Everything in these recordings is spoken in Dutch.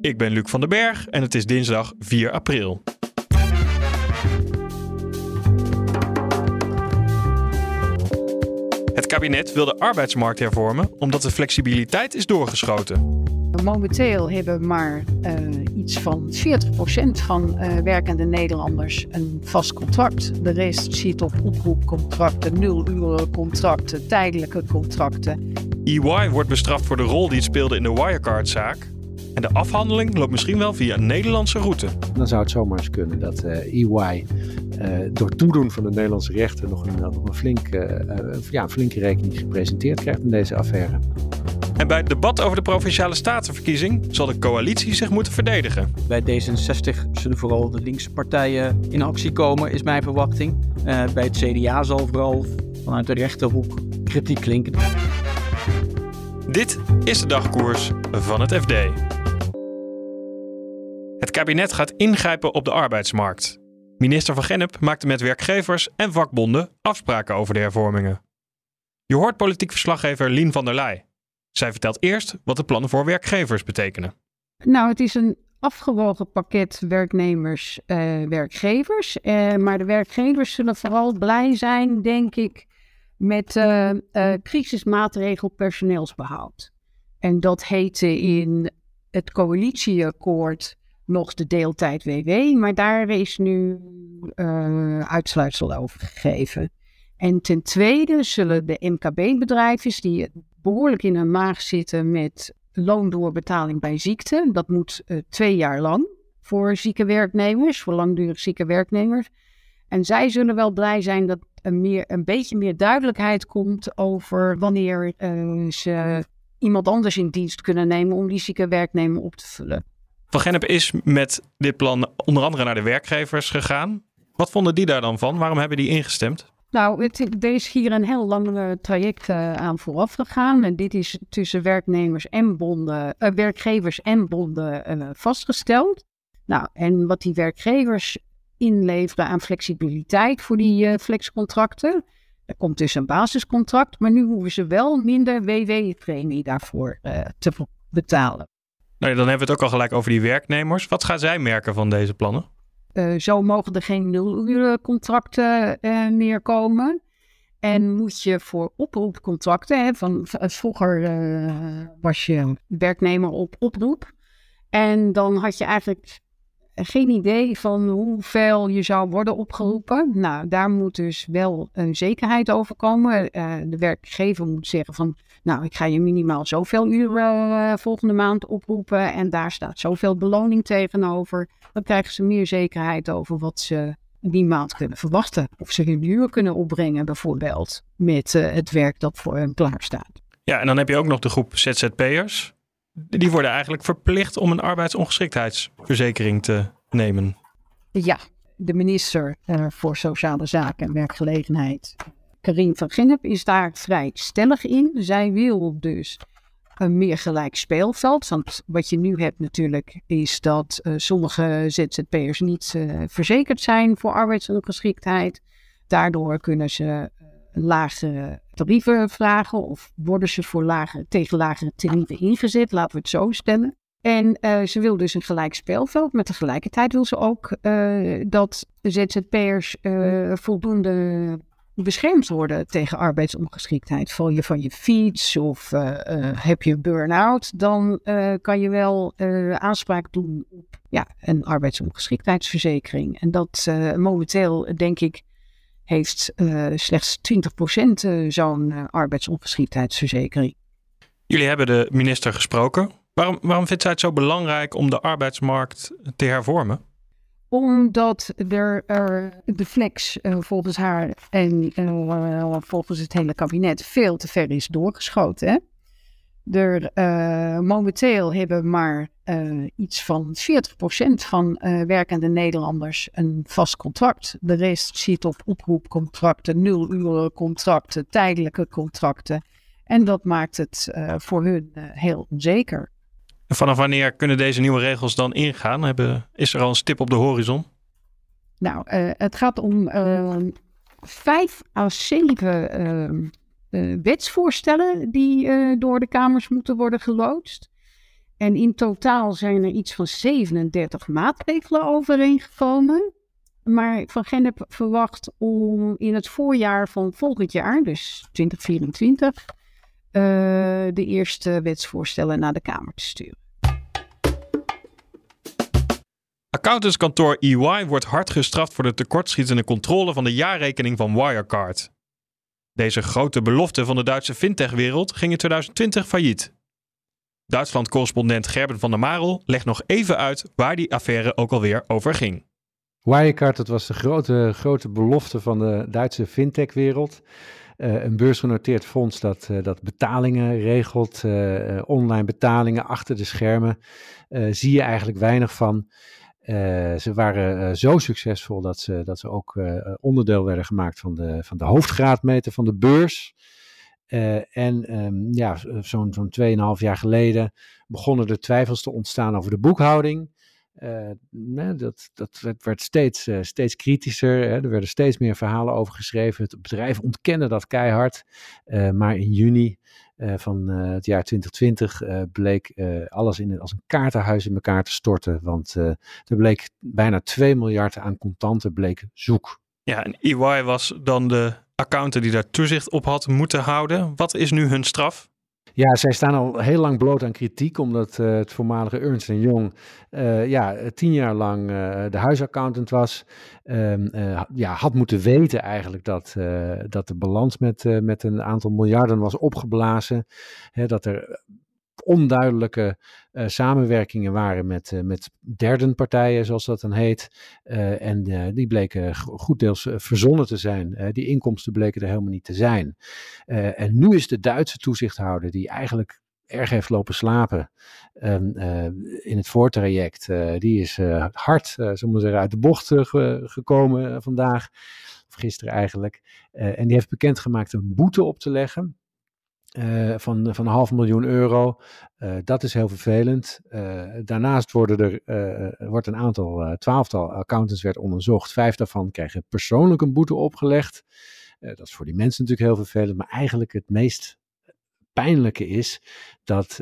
Ik ben Luc van den Berg en het is dinsdag 4 april. Het kabinet wil de arbeidsmarkt hervormen omdat de flexibiliteit is doorgeschoten. Momenteel hebben maar uh, iets van 40% van uh, werkende Nederlanders een vast contract. De rest zit op oproepcontracten, nulurencontracten, tijdelijke contracten. EY wordt bestraft voor de rol die het speelde in de Wirecard-zaak. En de afhandeling loopt misschien wel via een Nederlandse route. Dan zou het zomaar eens kunnen dat uh, EY door toedoen van de Nederlandse rechter nog een, nog een, flink, ja, een flinke rekening gepresenteerd krijgt in deze affaire. En bij het debat over de provinciale statenverkiezing zal de coalitie zich moeten verdedigen. Bij D66 zullen vooral de linkse partijen in actie komen, is mijn verwachting. Uh, bij het CDA zal vooral vanuit de rechterhoek kritiek klinken. Dit is de dagkoers van het FD. Het kabinet gaat ingrijpen op de arbeidsmarkt. Minister van Gennep maakte met werkgevers en vakbonden afspraken over de hervormingen. Je hoort politiek verslaggever Lien van der Leij. Zij vertelt eerst wat de plannen voor werkgevers betekenen. Nou, het is een afgewogen pakket werknemers, uh, werkgevers. Uh, maar de werkgevers zullen vooral blij zijn, denk ik, met uh, crisismaatregel personeelsbehoud. En dat heette in het coalitieakkoord nog de deeltijd WW, maar daar is nu uitsluitsel over gegeven. En ten tweede zullen de MKB-bedrijven die behoorlijk in hun maag zitten met loondoorbetaling bij ziekte. Dat moet uh, twee jaar lang voor zieke werknemers, voor langdurig zieke werknemers. En zij zullen wel blij zijn dat er meer, een beetje meer duidelijkheid komt over wanneer uh, ze iemand anders in dienst kunnen nemen om die zieke werknemer op te vullen. Van Gennep is met dit plan onder andere naar de werkgevers gegaan. Wat vonden die daar dan van? Waarom hebben die ingestemd? Nou, het, er is hier een heel lang uh, traject uh, aan vooraf gegaan. En dit is tussen werknemers en bonden, uh, werkgevers en bonden vastgesteld. Nou, en wat die werkgevers inleveren aan flexibiliteit voor die flexcontracten. Er komt dus een basiscontract, maar nu hoeven ze wel minder WW-premie daarvoor te betalen. Nou, dan hebben we het ook al gelijk over die werknemers. Wat gaan zij merken van deze plannen? Uh, zo mogen er geen nulurencontracten uh, meer komen. En moet je voor oproepcontracten, hè, van, vroeger uh, was je werknemer op oproep. En dan had je eigenlijk geen idee van hoeveel je zou worden opgeroepen. Nou, daar moet dus wel een zekerheid over komen. de werkgever moet zeggen van, nou, ik ga je minimaal zoveel uren volgende maand oproepen en daar staat zoveel beloning tegenover. Dan krijgen ze meer zekerheid over wat ze die maand kunnen verwachten. Of ze hun uur kunnen opbrengen, bijvoorbeeld, met uh, het werk dat voor hen klaar staat. Ja, en dan heb je ook nog de groep ZZP'ers. Die worden eigenlijk verplicht om een arbeidsongeschiktheidsverzekering te nemen. Ja, de minister uh, voor Sociale Zaken en Werkgelegenheid, Karin van Gennep, is daar vrij stellig in. Zij wil dus een meer gelijk speelveld. Want wat je nu hebt natuurlijk is dat uh, sommige ZZP'ers niet uh, verzekerd zijn voor arbeidsongeschiktheid. Daardoor kunnen ze lagere tarieven vragen of worden ze voor lage, tegen lagere tarieven ingezet, laten we het zo stellen. En ze wil dus een gelijk speelveld, maar tegelijkertijd wil ze ook dat ZZP'ers voldoende beschermd worden tegen arbeidsongeschiktheid. Val je van je fiets of uh, uh, heb je burn-out, dan uh, kan je wel aanspraak doen op ja, een arbeidsongeschiktheidsverzekering. En dat momenteel, denk ik, heeft slechts 20% zo'n arbeidsongeschiktheidsverzekering. Jullie hebben de minister gesproken. Waarom, waarom vindt zij het zo belangrijk om de arbeidsmarkt te hervormen? Omdat er, er de flex uh, volgens haar en uh, volgens het hele kabinet veel te ver is doorgeschoten. Hè? Er, momenteel hebben maar iets van 40% van werkende Nederlanders een vast contract. De rest zit op oproepcontracten, nul contracten, tijdelijke contracten. En dat maakt het voor hun heel onzeker. En vanaf wanneer kunnen deze nieuwe regels dan ingaan? Hebben, is er al een stip op de horizon? Nou, het gaat om vijf à zeven uh, wetsvoorstellen die door de Kamers moeten worden geloodst. En in totaal zijn er iets van 37 maatregelen overeengekomen. Maar Van Gennep verwacht om in het voorjaar van volgend jaar, dus 2024, uh, de eerste wetsvoorstellen naar de Kamer te sturen. Accountantskantoor EY wordt hard gestraft voor de tekortschietende controle van de jaarrekening van Wirecard. Deze grote belofte van de Duitse fintechwereld ging in 2020 failliet. Duitsland-correspondent Gerben van der Marel legt nog even uit waar die affaire ook alweer over ging. Wirecard, dat was de grote, grote belofte van de Duitse fintechwereld. Uh, een beursgenoteerd fonds dat, uh, dat betalingen regelt, uh, online betalingen achter de schermen. zie je eigenlijk weinig van. Ze waren zo succesvol dat ze, dat ze ook onderdeel werden gemaakt van de, van de hoofdgraadmeter van de beurs. En um, ja, zo'n zo'n 2,5 jaar geleden begonnen er twijfels te ontstaan over de boekhouding. Nee, dat, dat werd steeds, steeds kritischer. Hè. Er werden steeds meer verhalen over geschreven. Het bedrijf ontkende dat keihard. maar in juni van het jaar 2020 uh, bleek alles in, als een kaartenhuis in elkaar te storten. Want er bleek bijna 2 miljard aan contanten bleek zoek. Ja, en EY was dan de accountant die daar toezicht op had moeten houden. Wat is nu hun straf? Ja, zij staan al heel lang bloot aan kritiek, omdat uh, het voormalige Ernst Young uh, ja, tien jaar lang uh, de huisaccountant was. Ehm, ja, had moeten weten eigenlijk dat, dat de balans met, met een aantal miljarden was opgeblazen. Hè, dat er onduidelijke uh, samenwerkingen waren met, uh, met derden partijen, zoals dat dan heet. Uh, en die bleken goed deels verzonnen te zijn. die inkomsten bleken er helemaal niet te zijn. en nu is de Duitse toezichthouder, die eigenlijk erg heeft lopen slapen um, in het voortraject, die is hard, zullen we zeggen, uit de bocht gekomen vandaag. Of gisteren eigenlijk. en die heeft bekendgemaakt een boete op te leggen. Uh, van, van een half miljoen euro. Uh, dat is heel vervelend. Uh, daarnaast worden er, wordt een aantal, twaalftal accountants werd onderzocht. Vijf daarvan krijgen persoonlijk een boete opgelegd. dat is voor die mensen natuurlijk heel vervelend. Maar eigenlijk het meest pijnlijke is dat,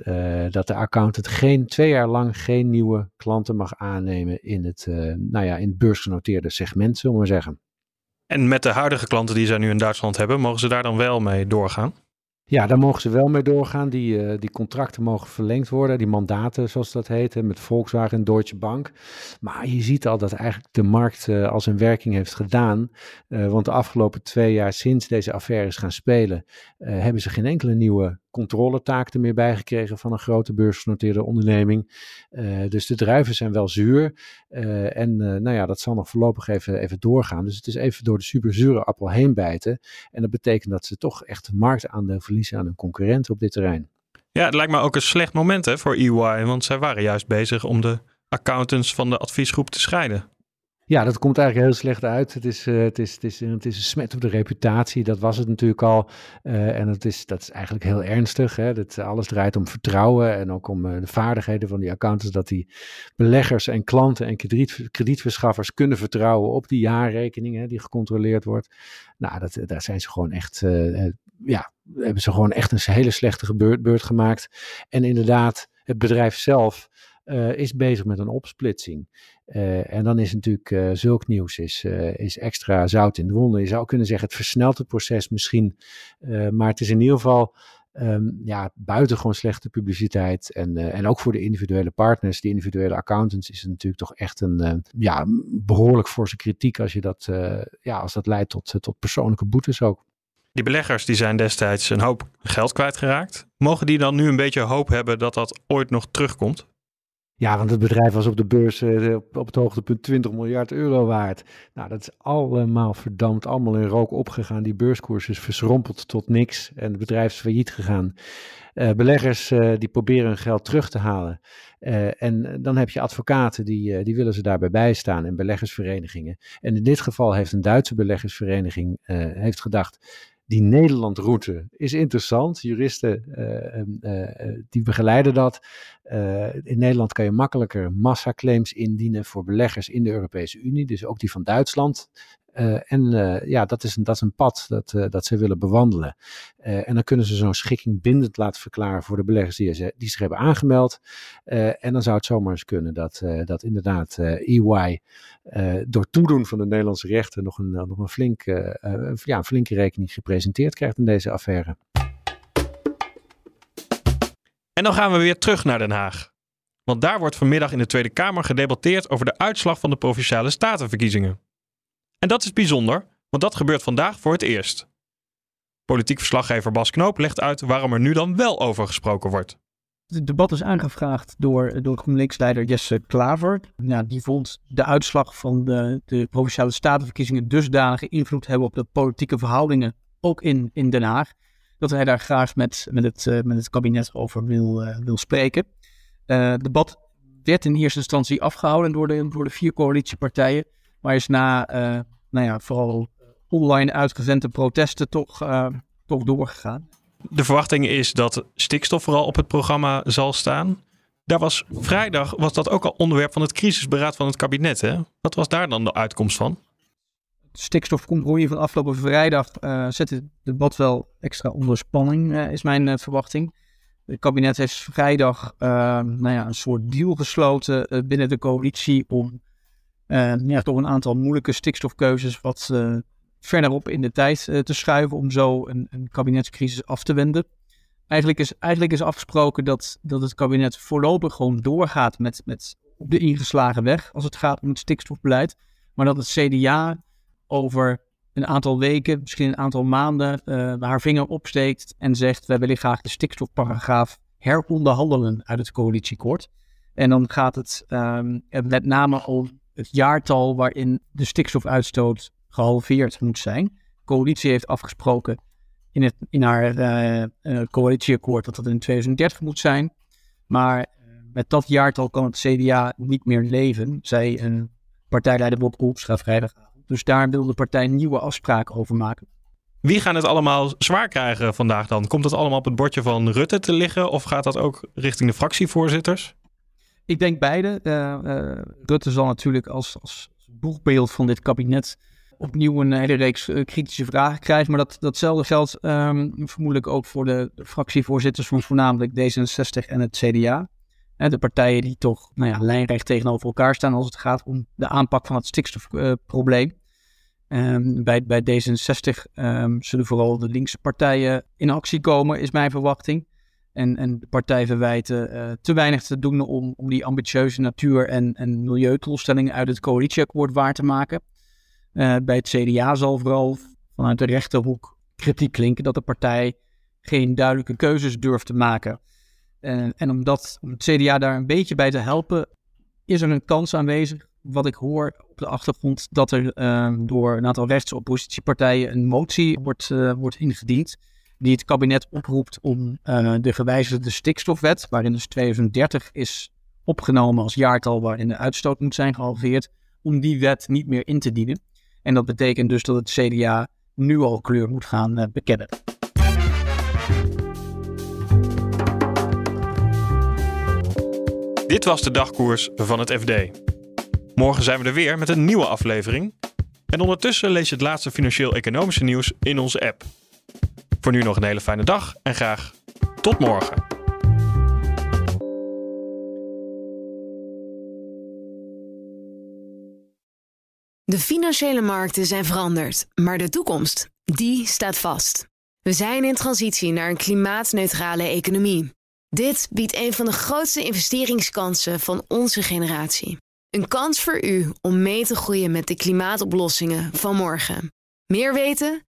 dat de accountant geen, twee jaar lang geen nieuwe klanten mag aannemen in het, nou ja, in het beursgenoteerde segment, zullen we zeggen. En met de huidige klanten die zij nu in Duitsland hebben, mogen ze daar dan wel mee doorgaan? Ja, daar mogen ze wel mee doorgaan. Die, uh, die contracten mogen verlengd worden, die mandaten zoals dat heet, met Volkswagen en Deutsche Bank. Maar je ziet al dat eigenlijk de markt uh, al zijn werking heeft gedaan. Uh, want de afgelopen twee jaar sinds deze affaire is gaan spelen, hebben ze geen enkele nieuwe controletaak er meer bij gekregen van een grote beursgenoteerde onderneming. Uh, dus de druiven zijn wel zuur. Uh, en uh, nou ja, dat zal nog voorlopig even, even doorgaan. Dus het is even door de superzure appel heen bijten. En dat betekent dat ze toch echt marktaandeel verliezen aan hun concurrenten op dit terrein. Ja, het lijkt me ook een slecht moment hè, voor EY, want zij waren juist bezig om de accountants van de adviesgroep te scheiden. Ja, dat komt eigenlijk heel slecht uit. Het is, uh, het, is, het, is, het is een smet op de reputatie. Dat was het natuurlijk al. Uh, en het is, dat is eigenlijk heel ernstig. Hè? Dat, alles draait om vertrouwen en ook om uh, de vaardigheden van die accountants. Dat die beleggers en klanten en krediet, kredietverschaffers kunnen vertrouwen op die jaarrekening hè, die gecontroleerd wordt. Nou, dat, daar zijn ze gewoon echt, ja, hebben ze gewoon echt een hele slechte beurt gemaakt. En inderdaad, het bedrijf zelf uh, is bezig met een opsplitsing. Uh, en dan is natuurlijk uh, zulk nieuws is, is extra zout in de wonden. Je zou kunnen zeggen, het versnelt het proces misschien. maar het is in ieder geval um, ja, buitengewoon slechte publiciteit. En, en ook voor de individuele partners, die individuele accountants, is het natuurlijk toch echt een ja, behoorlijk forse kritiek als, je dat, ja, als dat leidt tot, tot persoonlijke boetes ook. Die beleggers die zijn destijds een hoop geld kwijtgeraakt. Mogen die dan nu een beetje hoop hebben dat dat ooit nog terugkomt? Ja, want het bedrijf was op de beurs uh, op het hoogtepunt 20 miljard euro waard. Nou, dat is allemaal verdampt, allemaal in rook opgegaan. Die beurskoers is verschrompeld tot niks en het bedrijf is failliet gegaan. Uh, beleggers uh, die proberen hun geld terug te halen. en dan heb je advocaten die, die willen ze daarbij bijstaan en beleggersverenigingen. En in dit geval heeft een Duitse beleggersvereniging heeft gedacht die Nederlandroute is interessant. Juristen uh, die begeleiden dat. in Nederland kan je makkelijker massaclaims indienen voor beleggers in de Europese Unie. Dus ook die van Duitsland. Uh, en uh, ja, dat is een, dat is een pad dat, uh, dat ze willen bewandelen. en dan kunnen ze zo'n schikking bindend laten verklaren voor de beleggers die, die zich hebben aangemeld. en dan zou het zomaar eens kunnen dat, dat inderdaad EY door toedoen van de Nederlandse rechten nog een, nog een, ja, een flinke rekening gepresenteerd krijgt in deze affaire. En dan gaan we weer terug naar Den Haag. Want daar wordt vanmiddag in de Tweede Kamer gedebatteerd over de uitslag van de provinciale statenverkiezingen. En dat is bijzonder, want dat gebeurt vandaag voor het eerst. Politiek verslaggever Bas Knoop legt uit waarom er nu dan wel over gesproken wordt. Het debat is aangevraagd door, door GroenLinks-leider Jesse Klaver. Ja, die vond de uitslag van de, de provinciale statenverkiezingen dusdanige invloed hebben op de politieke verhoudingen, ook in, in Den Haag, dat hij daar graag met, met, het, uh, met het kabinet over wil, uh, wil spreken. Uh, het debat werd in eerste instantie afgehouden door de, door de vier coalitiepartijen. Maar is na, uh, nou ja, vooral online uitgezende protesten toch, uh, toch doorgegaan. De verwachting is dat stikstof vooral op het programma zal staan. Daar was vrijdag was dat ook al onderwerp van het crisisberaad van het kabinet. Hè? Wat was daar dan de uitkomst van? Het stikstofcompromis van afgelopen vrijdag uh, zet het debat wel extra onder spanning, uh, is mijn verwachting. Het kabinet heeft vrijdag nou ja, een soort deal gesloten binnen de coalitie om ja, toch een aantal moeilijke stikstofkeuzes wat uh, verderop in de tijd uh, te schuiven om zo een, een, kabinetscrisis af te wenden. Eigenlijk is, eigenlijk is afgesproken dat, dat het kabinet voorlopig gewoon doorgaat met, met op de ingeslagen weg als het gaat om het stikstofbeleid. Maar dat het CDA over een aantal weken, misschien een aantal maanden, haar vinger opsteekt en zegt: wij willen graag de stikstofparagraaf heronderhandelen uit het coalitieakkoord. En dan gaat het um, met name om het jaartal waarin de stikstofuitstoot gehalveerd moet zijn. De coalitie heeft afgesproken in, het, in haar uh, uh, coalitieakkoord dat dat in 2030 moet zijn. Maar uh, met dat jaartal kan het CDA niet meer leven, zei een partijleider Bob Koepstra vrijdagavond. Dus daar wil de partij nieuwe afspraken over maken. Wie gaan het allemaal zwaar krijgen vandaag dan? Komt het allemaal op het bordje van Rutte te liggen of gaat dat ook richting de fractievoorzitters? Ik denk beide. Uh, uh, Rutte zal natuurlijk als, als boegbeeld van dit kabinet opnieuw een hele reeks uh, kritische vragen krijgen. Maar dat, datzelfde geldt um, vermoedelijk ook voor de, fractievoorzitters van voornamelijk D66 en het CDA. de partijen die toch nou ja, lijnrecht tegenover elkaar staan als het gaat om de aanpak van het stikstofprobleem. Um, bij, bij D66 um, ehm, zullen vooral de linkse partijen in actie komen, is mijn verwachting en, en partij verwijten uh, te weinig te doen om, om die ambitieuze natuur- en, en uit het coalitieakkoord waar te maken. Uh, bij het CDA zal vooral vanuit de rechterhoek kritiek klinken dat de partij geen duidelijke keuzes durft te maken. Uh, en om, dat, om het CDA daar een beetje bij te helpen, is er een kans aanwezig, wat ik hoor op de achtergrond, dat er door een aantal rechtsoppositiepartijen een motie wordt, wordt ingediend die het kabinet oproept om uh, de gewijzigde stikstofwet, waarin dus 2030 is opgenomen als jaartal waarin de uitstoot moet zijn gehalveerd, om die wet niet meer in te dienen. En dat betekent dus dat het CDA nu al kleur moet gaan uh, bekennen. Dit was de dagkoers van het FD. Morgen zijn we er weer met een nieuwe aflevering. En ondertussen lees je het laatste financieel-economische nieuws in onze app. Voor nu nog een hele fijne dag en graag tot morgen. De financiële markten zijn veranderd, maar de toekomst, die staat vast. We zijn in transitie naar een klimaatneutrale economie. Dit biedt een van de grootste investeringskansen van onze generatie. Een kans voor u om mee te groeien met de klimaatoplossingen van morgen. Meer weten?